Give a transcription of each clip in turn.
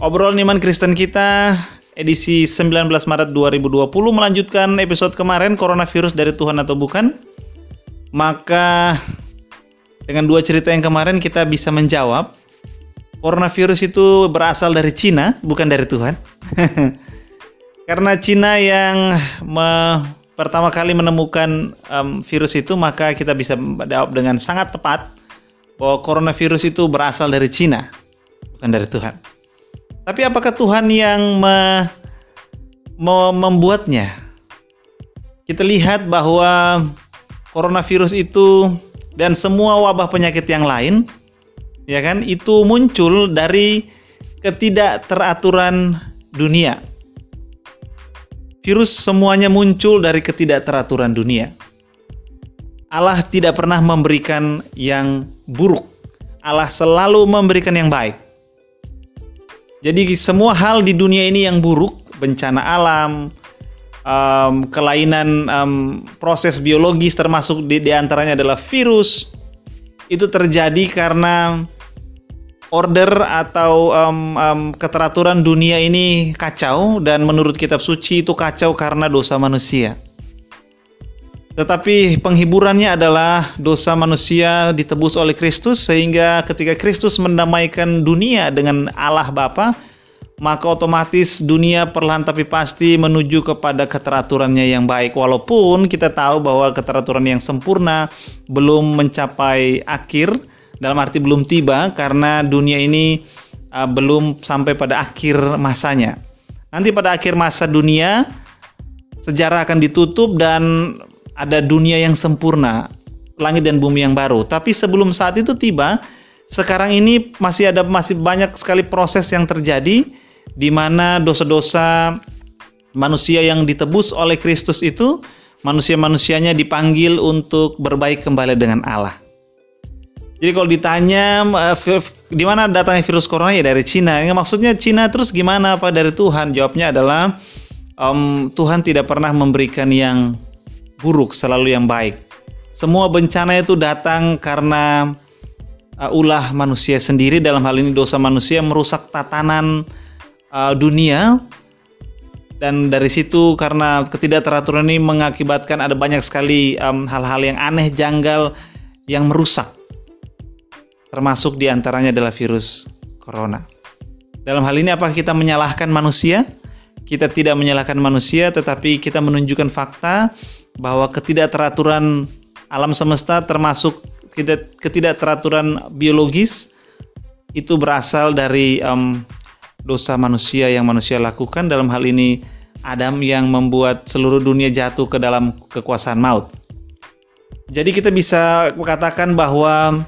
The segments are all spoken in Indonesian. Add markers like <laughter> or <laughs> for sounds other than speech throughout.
Obrolan iman Kristen kita edisi 19 Maret 2020 melanjutkan episode kemarin coronavirus dari Tuhan atau bukan. Maka dengan dua cerita yang kemarin kita bisa menjawab coronavirus itu berasal dari Cina, bukan dari Tuhan. <laughs> Karena Cina yang me, pertama kali menemukan um, virus itu, maka kita bisa menjawab dengan sangat tepat bahwa coronavirus itu berasal dari Cina, bukan dari Tuhan. Tapi apakah Tuhan yang me, me, membuatnya? Kita lihat bahwa coronavirus itu dan semua wabah penyakit yang lain ya kan itu muncul dari ketidakteraturan dunia. Virus semuanya muncul dari ketidakteraturan dunia. Allah tidak pernah memberikan yang buruk. Allah selalu memberikan yang baik. Jadi semua hal di dunia ini yang buruk, bencana alam, um, kelainan um, proses biologis termasuk di, di antaranya adalah virus, itu terjadi karena order atau um, um, keteraturan dunia ini kacau dan menurut kitab suci itu kacau karena dosa manusia. Tetapi penghiburannya adalah dosa manusia ditebus oleh Kristus sehingga ketika Kristus mendamaikan dunia dengan Allah Bapa, maka otomatis dunia perlahan tapi pasti menuju kepada keteraturannya yang baik. Walaupun kita tahu bahwa keteraturan yang sempurna belum mencapai akhir, dalam arti belum tiba karena dunia ini uh, belum sampai pada akhir masanya. Nanti pada akhir masa dunia, sejarah akan ditutup dan ada dunia yang sempurna, langit dan bumi yang baru. Tapi sebelum saat itu tiba, sekarang ini masih ada masih banyak sekali proses yang terjadi di mana dosa-dosa manusia yang ditebus oleh Kristus itu manusia-manusianya dipanggil untuk berbaik kembali dengan Allah. Jadi kalau ditanya eh, di mana datangnya virus corona ya dari Cina. Yang maksudnya Cina terus gimana apa dari Tuhan? Jawabnya adalah um, Tuhan tidak pernah memberikan yang buruk, selalu yang baik. Semua bencana itu datang karena uh, ulah manusia sendiri dalam hal ini dosa manusia merusak tatanan uh, dunia dan dari situ karena ketidakteraturan ini mengakibatkan ada banyak sekali hal-hal um, yang aneh janggal yang merusak termasuk di antaranya adalah virus corona. Dalam hal ini apakah kita menyalahkan manusia? Kita tidak menyalahkan manusia tetapi kita menunjukkan fakta bahwa ketidakteraturan alam semesta termasuk ketidakteraturan biologis itu berasal dari um, dosa manusia yang manusia lakukan dalam hal ini Adam yang membuat seluruh dunia jatuh ke dalam kekuasaan maut. Jadi kita bisa katakan bahwa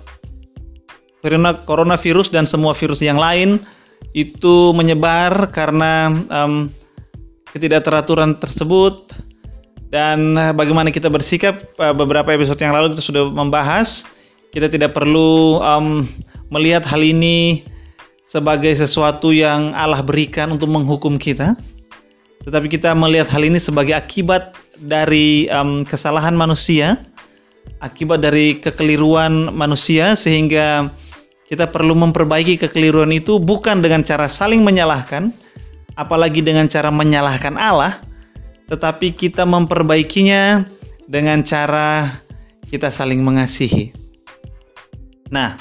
coronavirus dan semua virus yang lain itu menyebar karena um, ketidakteraturan tersebut dan eh, bagaimana kita bersikap eh, beberapa episode yang lalu kita sudah membahas. Kita tidak perlu um, melihat hal ini sebagai sesuatu yang Allah berikan untuk menghukum kita, tetapi kita melihat hal ini sebagai akibat dari um, kesalahan manusia, akibat dari kekeliruan manusia, sehingga kita perlu memperbaiki kekeliruan itu bukan dengan cara saling menyalahkan, apalagi dengan cara menyalahkan Allah, tetapi kita memperbaikinya dengan cara kita saling mengasihi. Nah,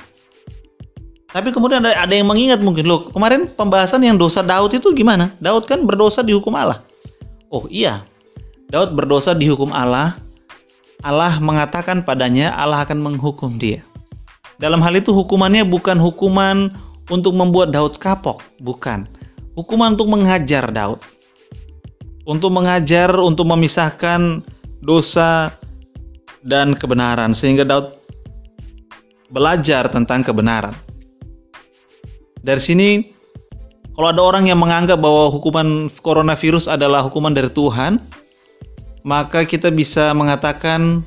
tapi kemudian ada, yang mengingat mungkin loh kemarin pembahasan yang dosa Daud itu gimana? Daud kan berdosa di hukum Allah. Oh iya, Daud berdosa di hukum Allah. Allah mengatakan padanya Allah akan menghukum dia. Dalam hal itu hukumannya bukan hukuman untuk membuat Daud kapok, bukan. Hukuman untuk menghajar Daud untuk mengajar, untuk memisahkan dosa dan kebenaran sehingga Daud belajar tentang kebenaran. Dari sini kalau ada orang yang menganggap bahwa hukuman coronavirus adalah hukuman dari Tuhan, maka kita bisa mengatakan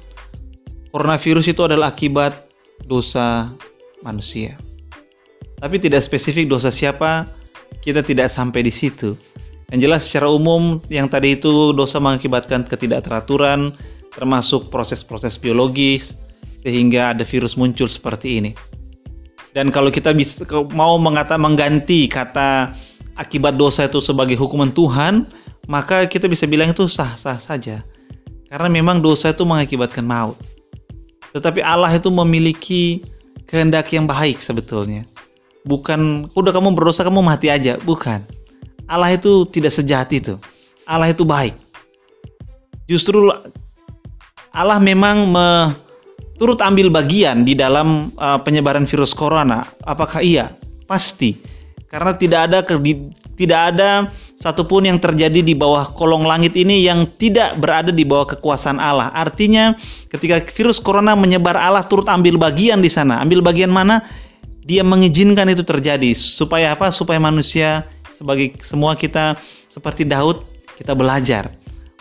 coronavirus itu adalah akibat dosa manusia. Tapi tidak spesifik dosa siapa, kita tidak sampai di situ. Yang jelas secara umum yang tadi itu dosa mengakibatkan ketidakteraturan termasuk proses-proses biologis sehingga ada virus muncul seperti ini. Dan kalau kita bisa mau mengata mengganti kata akibat dosa itu sebagai hukuman Tuhan, maka kita bisa bilang itu sah-sah saja. Karena memang dosa itu mengakibatkan maut. Tetapi Allah itu memiliki kehendak yang baik sebetulnya. Bukan, udah kamu berdosa kamu mati aja, bukan. Allah itu tidak sejahat itu. Allah itu baik. Justru Allah memang me, turut ambil bagian di dalam uh, penyebaran virus corona. Apakah iya? Pasti. Karena tidak ada tidak ada satupun yang terjadi di bawah kolong langit ini yang tidak berada di bawah kekuasaan Allah. Artinya, ketika virus corona menyebar, Allah turut ambil bagian di sana. Ambil bagian mana? Dia mengizinkan itu terjadi supaya apa? Supaya manusia sebagai semua kita seperti Daud kita belajar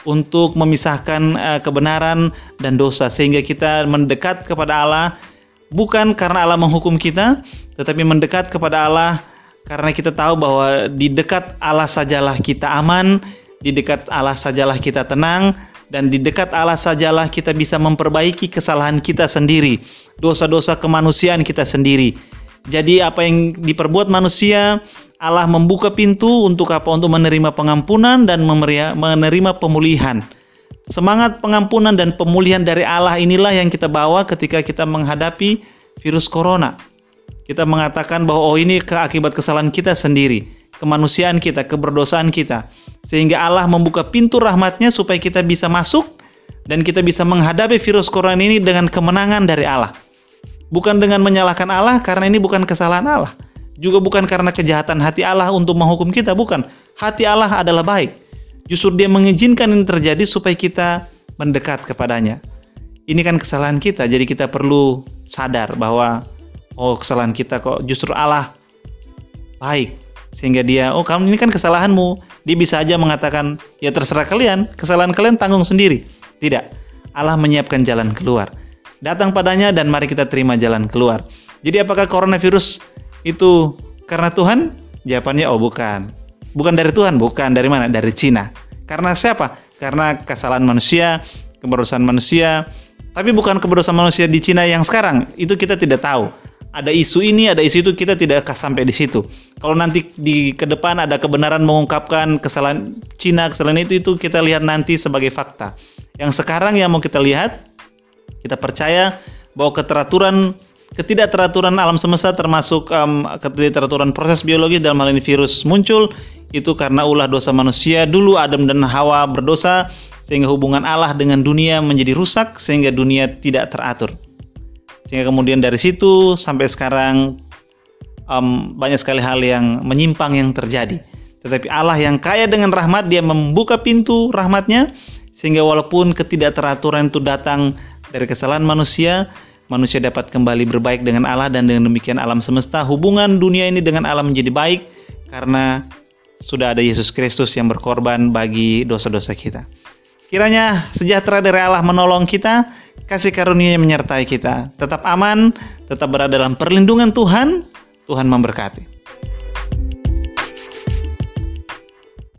untuk memisahkan uh, kebenaran dan dosa sehingga kita mendekat kepada Allah bukan karena Allah menghukum kita tetapi mendekat kepada Allah karena kita tahu bahwa di dekat Allah sajalah kita aman, di dekat Allah sajalah kita tenang, dan di dekat Allah sajalah kita bisa memperbaiki kesalahan kita sendiri, dosa-dosa kemanusiaan kita sendiri. Jadi apa yang diperbuat manusia, Allah membuka pintu untuk apa? Untuk menerima pengampunan dan menerima pemulihan. Semangat pengampunan dan pemulihan dari Allah inilah yang kita bawa ketika kita menghadapi virus corona. Kita mengatakan bahwa oh ini keakibat kesalahan kita sendiri, kemanusiaan kita, keberdosaan kita. Sehingga Allah membuka pintu rahmatnya supaya kita bisa masuk dan kita bisa menghadapi virus corona ini dengan kemenangan dari Allah. Bukan dengan menyalahkan Allah karena ini bukan kesalahan Allah. Juga bukan karena kejahatan hati Allah untuk menghukum kita, bukan. Hati Allah adalah baik. Justru dia mengizinkan ini terjadi supaya kita mendekat kepadanya. Ini kan kesalahan kita, jadi kita perlu sadar bahwa oh kesalahan kita kok justru Allah baik. Sehingga dia oh kamu ini kan kesalahanmu. Dia bisa aja mengatakan ya terserah kalian. Kesalahan kalian tanggung sendiri. Tidak. Allah menyiapkan jalan keluar. Datang padanya dan mari kita terima jalan keluar. Jadi apakah coronavirus itu karena Tuhan? Jawabannya oh bukan. Bukan dari Tuhan bukan. Dari mana? Dari Cina. Karena siapa? Karena kesalahan manusia keberusahaan manusia. Tapi bukan keberusahaan manusia di Cina yang sekarang. Itu kita tidak tahu. Ada isu ini, ada isu itu, kita tidak sampai di situ. Kalau nanti di ke depan ada kebenaran mengungkapkan kesalahan Cina, kesalahan itu, itu kita lihat nanti sebagai fakta. Yang sekarang yang mau kita lihat, kita percaya bahwa keteraturan ketidakteraturan alam semesta termasuk um, ketidakteraturan proses biologis dalam hal ini virus muncul itu karena ulah dosa manusia dulu Adam dan Hawa berdosa sehingga hubungan Allah dengan dunia menjadi rusak sehingga dunia tidak teratur. Sehingga kemudian dari situ sampai sekarang um, banyak sekali hal yang menyimpang yang terjadi. Tetapi Allah yang kaya dengan rahmat, dia membuka pintu rahmatnya, sehingga walaupun ketidakteraturan itu datang dari kesalahan manusia, manusia dapat kembali berbaik dengan Allah dan dengan demikian alam semesta, hubungan dunia ini dengan alam menjadi baik karena sudah ada Yesus Kristus yang berkorban bagi dosa-dosa kita. Kiranya sejahtera dari Allah menolong kita, kasih karunia menyertai kita. Tetap aman, tetap berada dalam perlindungan Tuhan. Tuhan memberkati.